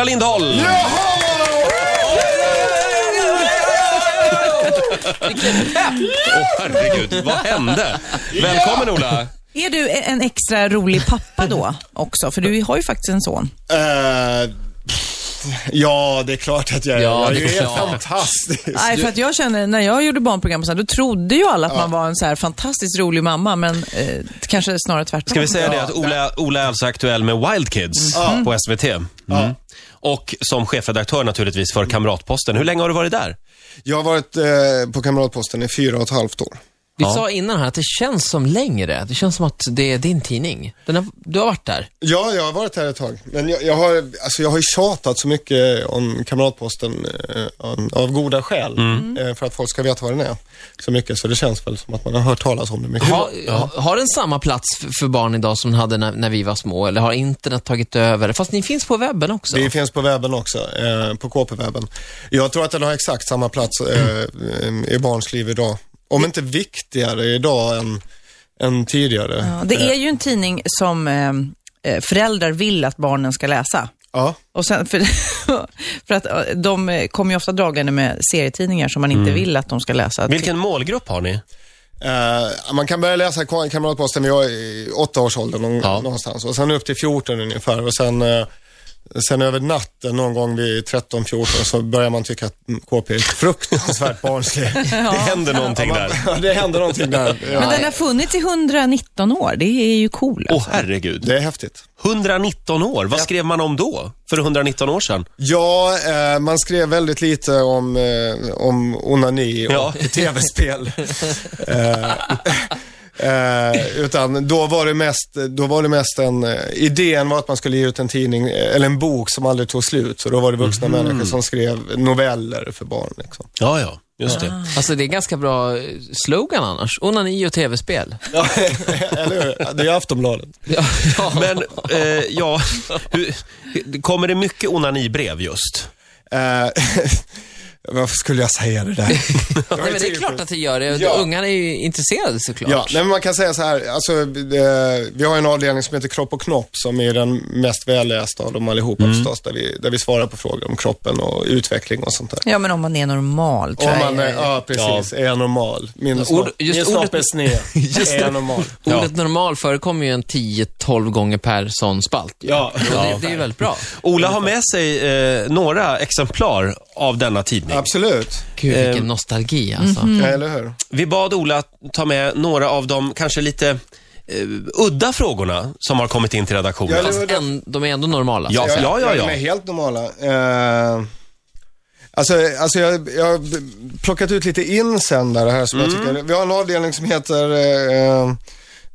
Ola Lindholm! Åh herregud, vad hände? Välkommen Ola! Är du en extra rolig pappa då också? För du har ju faktiskt en son. Eh, ja, det är klart att jag är. Ja, jag det är ju helt fantastisk. Nej, för att jag känner, när jag gjorde barnprogram och så här, då trodde ju alla att man var en så här fantastiskt rolig mamma, men eh, kanske snarare tvärtom. Ska vi säga det att Ola, Ola är alltså aktuell med Wild Kids på SVT. Mm. Och som chefredaktör naturligtvis för Kamratposten. Hur länge har du varit där? Jag har varit eh, på Kamratposten i fyra och ett halvt år. Vi Ja. sa innan här att det känns som längre. Det känns som att det är din tidning. Den har, du har varit där. Ja, jag har varit här ett tag. Men jag, jag, har, alltså jag har ju tjatat så mycket om Kamratposten eh, av, goda skäl. Eh, för att folk ska veta vad den är. Så mycket, så det känns väl som att man har hört talas om det mycket. Har, ha- har den samma plats för barn idag som den hade när, när vi var små? Eller har internet tagit över? Fast ni finns på webben också. Det finns på webben också, eh, på KP-webben. Jag tror att den har exakt samma plats eh, i barns liv idag. Om inte viktigare idag än, än tidigare. Ja, det är ju en tidning som eh, eh, föräldrar vill att barnen ska läsa. Ja. Och sen, för, för att eh, de eh, kommer ju ofta dragande med serietidningar som man inte vill att de ska läsa. Vilken målgrupp har ni? Eh, man kan börja läsa Ka- Kamratposten vid åttaårsåldern Ja. någonstans och sen upp till 14 ungefär och sen, eh, sen över natten någon gång vid 13-14 så börjar man tycka att KP är fruktansvärt barnslig. Det händer någonting där. Ja, det händer någonting där. Ja. Men den har funnits i 119 år. Det är ju cool. Åh Alltså. herregud. Det är häftigt. 119 år, vad skrev man om då? För 119 år sedan? Ja, eh, man skrev väldigt lite om, eh, om onani och Ja. tv-spel. eh, eh, utan då var det mest, då var det mest en, eh, idén var att man skulle ge ut en tidning, eh, eller en bok som aldrig tog slut. Så då var det vuxna människor som skrev noveller för barn. Liksom. Ja, ja, just det. Alltså det är ganska bra slogan annars. Onani och tv-spel. Ja, eller hur? Det är Aftonbladet. Ja, ja. Men, eh, ja, hur, kommer det mycket onanibrev just? Varför skulle jag säga det där? Nej, men det är klart att det gör det. Ja. Ungarna är ju intresserade såklart. Ja, nej, men man kan säga så här, alltså, eh, vi har en avdelning som heter Kropp och knopp som är den mest vällästa av dem allihopa förstås, där vi, där vi svarar på frågor om kroppen och utveckling och sånt där. Ja, men om man är normal tror Om jag. man, är- ja, precis. Är jag normal? Min snopp, just min ordet- är sned. är jag normal? Ordet normal förekommer ju en 10-12 gånger per sån spalt. Ja. Och det, det är ju väldigt bra. Ola har med sig eh, några exemplar av denna tidning. Absolut. Gud, Eh, vilken nostalgi alltså. Ja, eller hur? Vi bad Ola ta med några av de kanske lite eh, udda frågorna som har kommit in till redaktionen. Ja, Fast en, de är ändå normala. Ja, Jag- ja, ja, De är ja. helt normala. Eh, alltså, alltså jag, jag har plockat ut lite insändare här som Mm. jag tycker. Vi har en avdelning som heter, eh,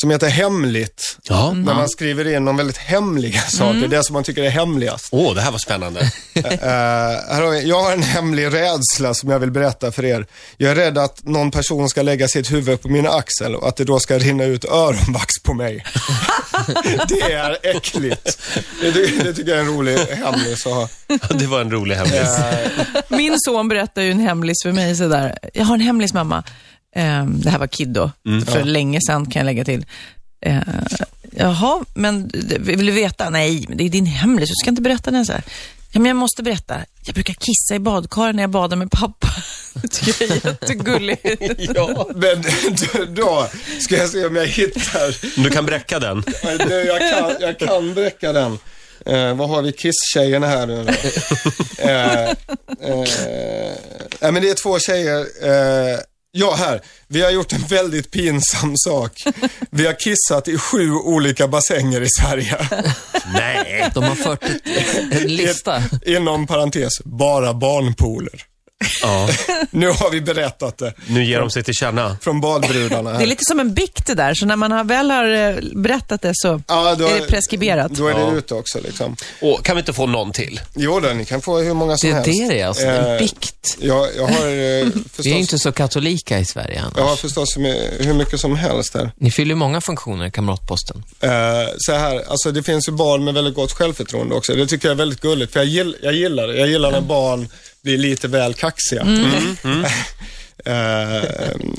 som heter Hemligt. Ja. Där man skriver in de väldigt hemliga saker, det som man tycker är hemligast. Åh, det här var spännande. Eh, här har vi, jag har en hemlig rädsla som jag vill berätta för er. Jag är rädd att någon person ska lägga sitt huvud på min axel och att det då ska rinna ut öronvax på mig. det är äckligt. Det, det, det tycker jag är en rolig hemlis att ha. det var en rolig hemlis. Min son berättar ju en hemlis för mig sådär. Jag har en hemlis mamma. Ehm, det här var Kid då. För länge sedan kan jag lägga till. Uh, jaha, men vill du veta? Nej, det är din hemlis. Du ska inte berätta den så här. Ja, men jag måste berätta. Jag brukar kissa i badkaret när jag badar med pappa. Det tycker jag är jättegulligt. Ja, men då, ska jag se om jag hittar. Du kan bräcka den. Jag kan, jag kan bräcka den. Eh, vad har vi Kiss-tjejerna här nu då? eh, eh, nej, men det är två tjejer. Ja, här. Vi har gjort en väldigt pinsam sak. Vi har kissat i sju olika bassänger i Sverige. Nej. De har fört ett, en lista. Inom parentes, bara barnpooler. Ja, Nu har vi berättat det nu ger de sig till känna. från badbrudarna Det är här. lite som en bikt det där, så när man har väl har eh, berättat det så Ja, då- är det preskriberat. Då är det Ja. ute också liksom. Och kan vi inte få någon till? Jo då, ni kan få hur många som Det helst. det det är alltså. Eh, En bikt. Jag, jag har eh, förstås, Vi är inte så katolika i Sverige annars. jag har förstås hur mycket som helst här. Ni fyller ju många funktioner i Kamratposten. Eh, så här, alltså det finns ju barn med väldigt gott självförtroende också. Det tycker jag är väldigt gulligt, för jag, gill, jag gillar det. Jag gillar när barn blir lite väl kaxiga. Eh,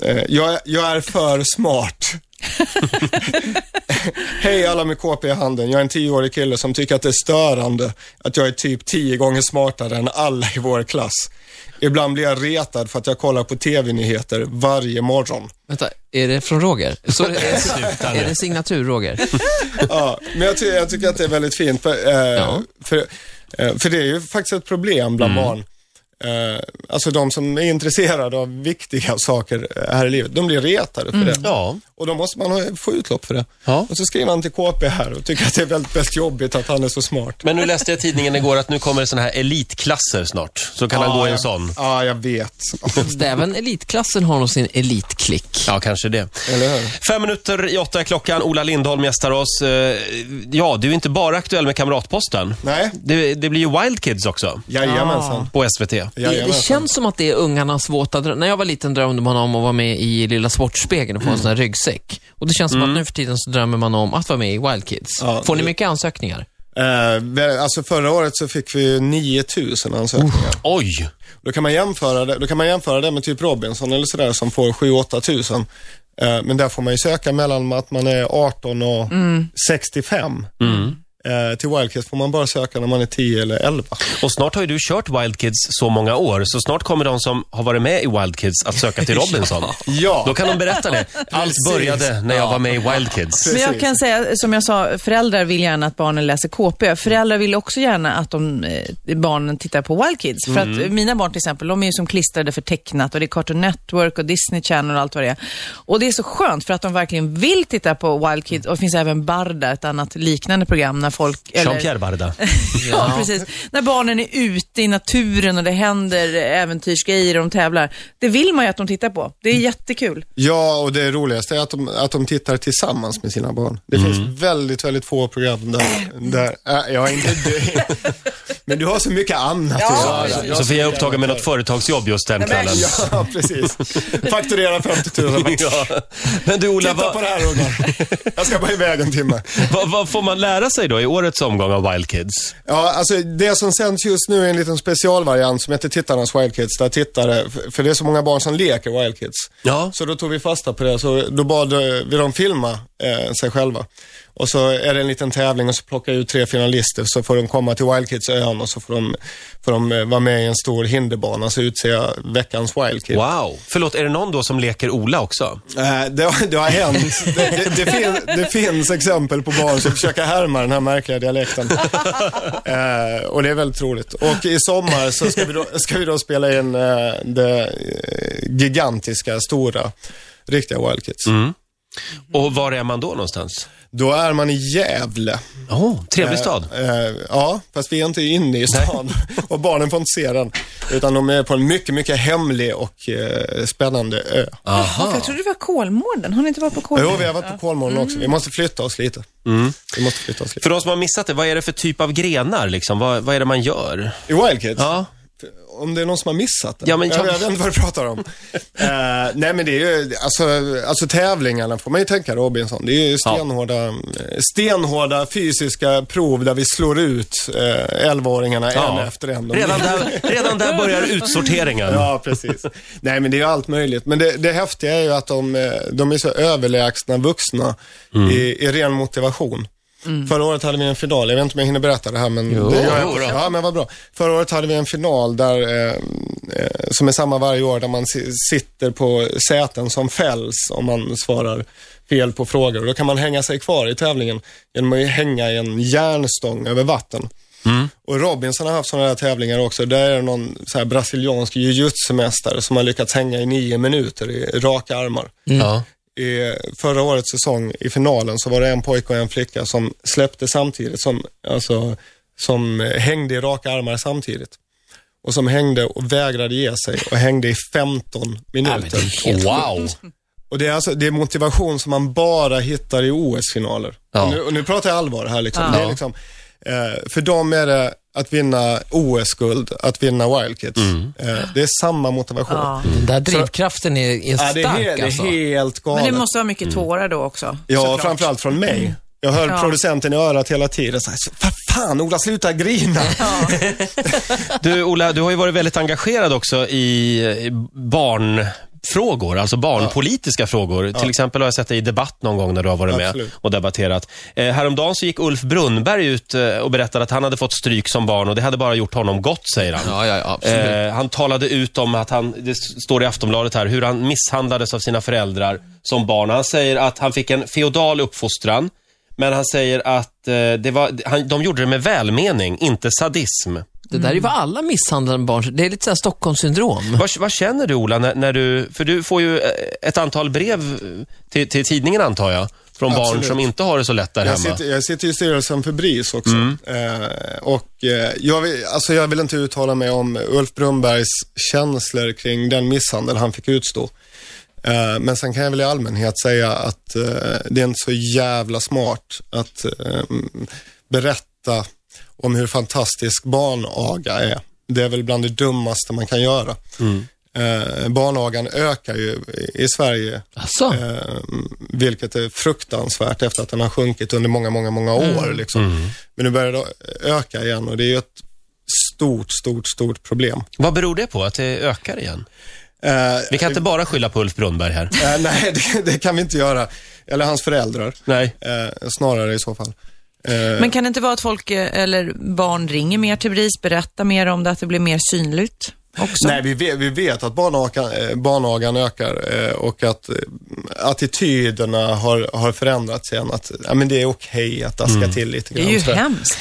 eh, jag, är- jag är för smart. Hej alla med KP i handen. Jag är en tioårig kille som tycker att det är störande att jag är typ tio gånger smartare än alla i vår klass. Ibland blir jag retad för att jag kollar på TV-nyheter varje morgon. Vänta, är det från Roger? Så, är, det, är det signatur Roger? Ja, men jag, ty jag tycker att det är väldigt fint. För, eh, Ja. för, eh, för det är ju faktiskt ett problem bland Mm. barn. Eh, alltså de som är intresserade av viktiga saker eh, här i livet, de blir retade för det. Ja. Och då måste man få utlopp för det. Ja. Och så skriver han till KP här och tycker att det är väldigt, väldigt jobbigt att han är så smart. Men nu läste jag i tidningen igår att nu kommer sådana här elitklasser snart. Så kan han gå i en sån. Ja, jag vet. Även elitklassen har nog sin elitklick. Ja, kanske det. Eller hur? Fem minuter i åtta är klockan. Ola Lindholm gästar oss. Eh, Ja, du är inte bara aktuell med Kamratposten. Nej, Det, det blir ju Wild Kids också jajamensan. på SVT. Det, det Jajamensan. känns som att det är ungarnas våta dröm. När jag var liten drömde man om att vara med i Lilla Sportspegeln och få en sån här ryggsäck. Och det känns som att nu för tiden så drömmer man om att vara med i Wild Kids. Ja, Får ni det- mycket ansökningar? Eh, alltså förra året så fick vi 9000 ansökningar. Oj! Då kan man jämföra det, då kan man jämföra det med typ Robinson eller sådär som får 7-8 tusen. Eh, Men där får man ju söka mellan att man är 18 och 65. Eh, Till Wildcats får man bara söka när man är 10 eller 11. Och snart har ju du kört Wild Kids så många år, så snart kommer de som har varit med i Wild Kids att söka till Robinson. Ja. Då kan de berätta det. Allt började när jag var med i Wild Kids. Men jag kan säga, som jag sa, föräldrar vill gärna att barnen läser KP. Föräldrar vill också gärna att de, eh, barnen tittar på Wild Kids. För att eh, mina barn till exempel, de är ju som klistrade för tecknat och det är Cartoon Network och Disney Channel och allt vad det är. Och det är så skönt för att de verkligen vill titta på Wild Kids. Och det finns även Barda, ett annat liknande program när folk... eller- Jean-Pierre Barda. Ja, precis. När barnen är ute i naturen och det händer äventyrsgrejer och de tävlar. Det vill man ju att de tittar på. Det är jättekul. Ja, och det roligaste är att de, att de tittar tillsammans med sina barn. Det finns väldigt, väldigt få program där, där äh, jag är inte. Men du har så mycket annat att göra. Sofia är upptagen med något företagsjobb just den kvällen. Ja, precis. Fakturera 50 000. Ja. Men du Ola, Titta på vad, det här ungar. Jag ska bara iväg en timme. vad, vad får man lära sig då i årets omgång av Wild Kids? Ja, alltså det som sänds just nu är en liten specialvariant som heter Tittarnas Wild Kids. Där tittare, för- det är så många barn som leker Wild Kids. Ja. Så då tog vi fasta på det, så då bad eh, vi dem filma eh, sig själva. Och så är det en liten tävling och så plockar jag ut tre finalister så får de komma till Wild Kids-ön och så får de, får de eh, vara med i en stor hinderbana så utser jag veckans Wild Kid. Wow. Förlåt, är det någon då som leker Ola också? Eh, det, det har hänt. Det, det, det, fin, det finns exempel på barn som försöker härma den här märkliga dialekten. Eh, och det är väldigt roligt. Och i sommar så ska vi då, ska vi då spela in eh, det eh, gigantiska, stora, riktiga Wild Kids. Och var är man då någonstans? Då är man i Gävle. Oh, trevlig stad. Eh, eh, ja, fast vi är inte inne i stan och barnen får inte se den. Utan de är på en mycket, mycket hemlig och eh, spännande ö. Ja, för jag trodde det var Kolmården. Har ni inte varit på Kolmården? Jo, vi har varit på Kolmården också. Vi måste flytta oss lite. Vi måste flytta oss lite. För de som har missat det, vad är det för typ av grenar liksom? Vad, vad är det man gör? I Wild Kids? Ja. Om det är någon som har missat det. Ja, men jag, jag- vet inte vad du pratar om. Eh, nej, men det är ju, alltså, alltså tävlingarna får man ju tänka Robinson. Det är ju stenhårda, eh, stenhårda fysiska prov där vi slår ut eh, 11-åringarna Ja. en efter en. Redan där, redan där börjar utsorteringen. Ja, precis. Nej, men det är ju allt möjligt. Men det, det häftiga är ju att de, de är så överlägsna vuxna Mm. i, i ren motivation. Förra året hade vi en final, jag vet inte om jag hinner berätta det här, men Jo. det gör Jo jag. då. Ja, men vad bra. Förra året hade vi en final där, eh, eh, som är samma varje år, där man si- sitter på säten som fälls om man svarar fel på frågor. Och då kan man hänga sig kvar i tävlingen genom att hänga i en järnstång över vatten. Och Robinson har haft sådana här tävlingar också. Där är det någon så här brasiliansk jujutsu-mästare som har lyckats hänga i nio minuter i raka armar. Ja. I förra årets säsong, i finalen, så var det en pojke och en flicka som släppte samtidigt, som, alltså, som hängde i raka armar samtidigt. Och som hängde och vägrade ge sig och hängde i 15 minuter. Wow. Och det är, alltså, det är motivation som man bara hittar i OS-finaler. Ja. Och, nu, och nu pratar jag allvar här liksom. Det är liksom eh, för dem är det att vinna OS-guld, att vinna Wild Kids. Eh, det är samma motivation. Ja. Den där drivkraften är, är Ja, stark det är, det alltså. är helt galet. Men det måste vara mycket tårar då också. Ja, såklart. framförallt från mig. Jag hör Ja. producenten i örat hela tiden. Så här, "Så, Vad fan, Ola, sluta grina. Du Ola, du har ju varit väldigt engagerad också i i frågor, alltså barnpolitiska frågor. Till exempel har jag sett dig i debatt någon gång när du har varit Absolut. med och debatterat. Eh, häromdagen så gick Ulf Brunnberg ut eh, och berättade att han hade fått stryk som barn och det hade bara gjort honom gott, säger han. Ja, ja, ja. Eh, han talade ut om att han, det står i Aftonbladet här, hur han misshandlades av sina föräldrar som barn. Han säger att han fick en feodal uppfostran, men han säger att eh, det var, han, de gjorde det med välmening, inte sadism. Det där är ju vad alla misshandlade barn, det är lite såhär Stockholmssyndrom. Vad, vad känner du Ola, när, när du, för du får ju eh, ett antal brev till, till tidningen antar jag, från barn Absolut. som inte har det så lätt där Jag hemma. sitter, jag sitter i styrelsen för BRIS också. Eh, och eh, jag, vill, alltså jag vill inte uttala mig om Ulf Brunnbergs känslor kring den misshandel han fick utstå. Eh, men sen kan jag väl i allmänhet säga att det är inte så jävla smart att berätta om hur fantastisk barnaga är. Det är väl bland det dummaste man kan göra. Eh, barnagan ökar ju i Sverige Eh, vilket är fruktansvärt efter att den har sjunkit under många, många, många år. Liksom. Men nu börjar det öka igen och det är ju ett stort, stort, stort problem. Vad beror det på, att det ökar igen? Eh, Vi kan inte bara skylla på Ulf Brunnberg här. eh, nej, det, det kan vi inte göra. Eller hans föräldrar, Nej. eh, snarare i så fall. Eh, Men kan det inte vara att folk eh, eller barn ringer mer till BRIS, berättar mer om det, att det blir mer synligt också? Nej, vi vet, vi vet att barnagan, eh, barnagan ökar och att attityderna har, har förändrats igen. Att ja, men det är okej att daska till lite det grann. är ju hemskt.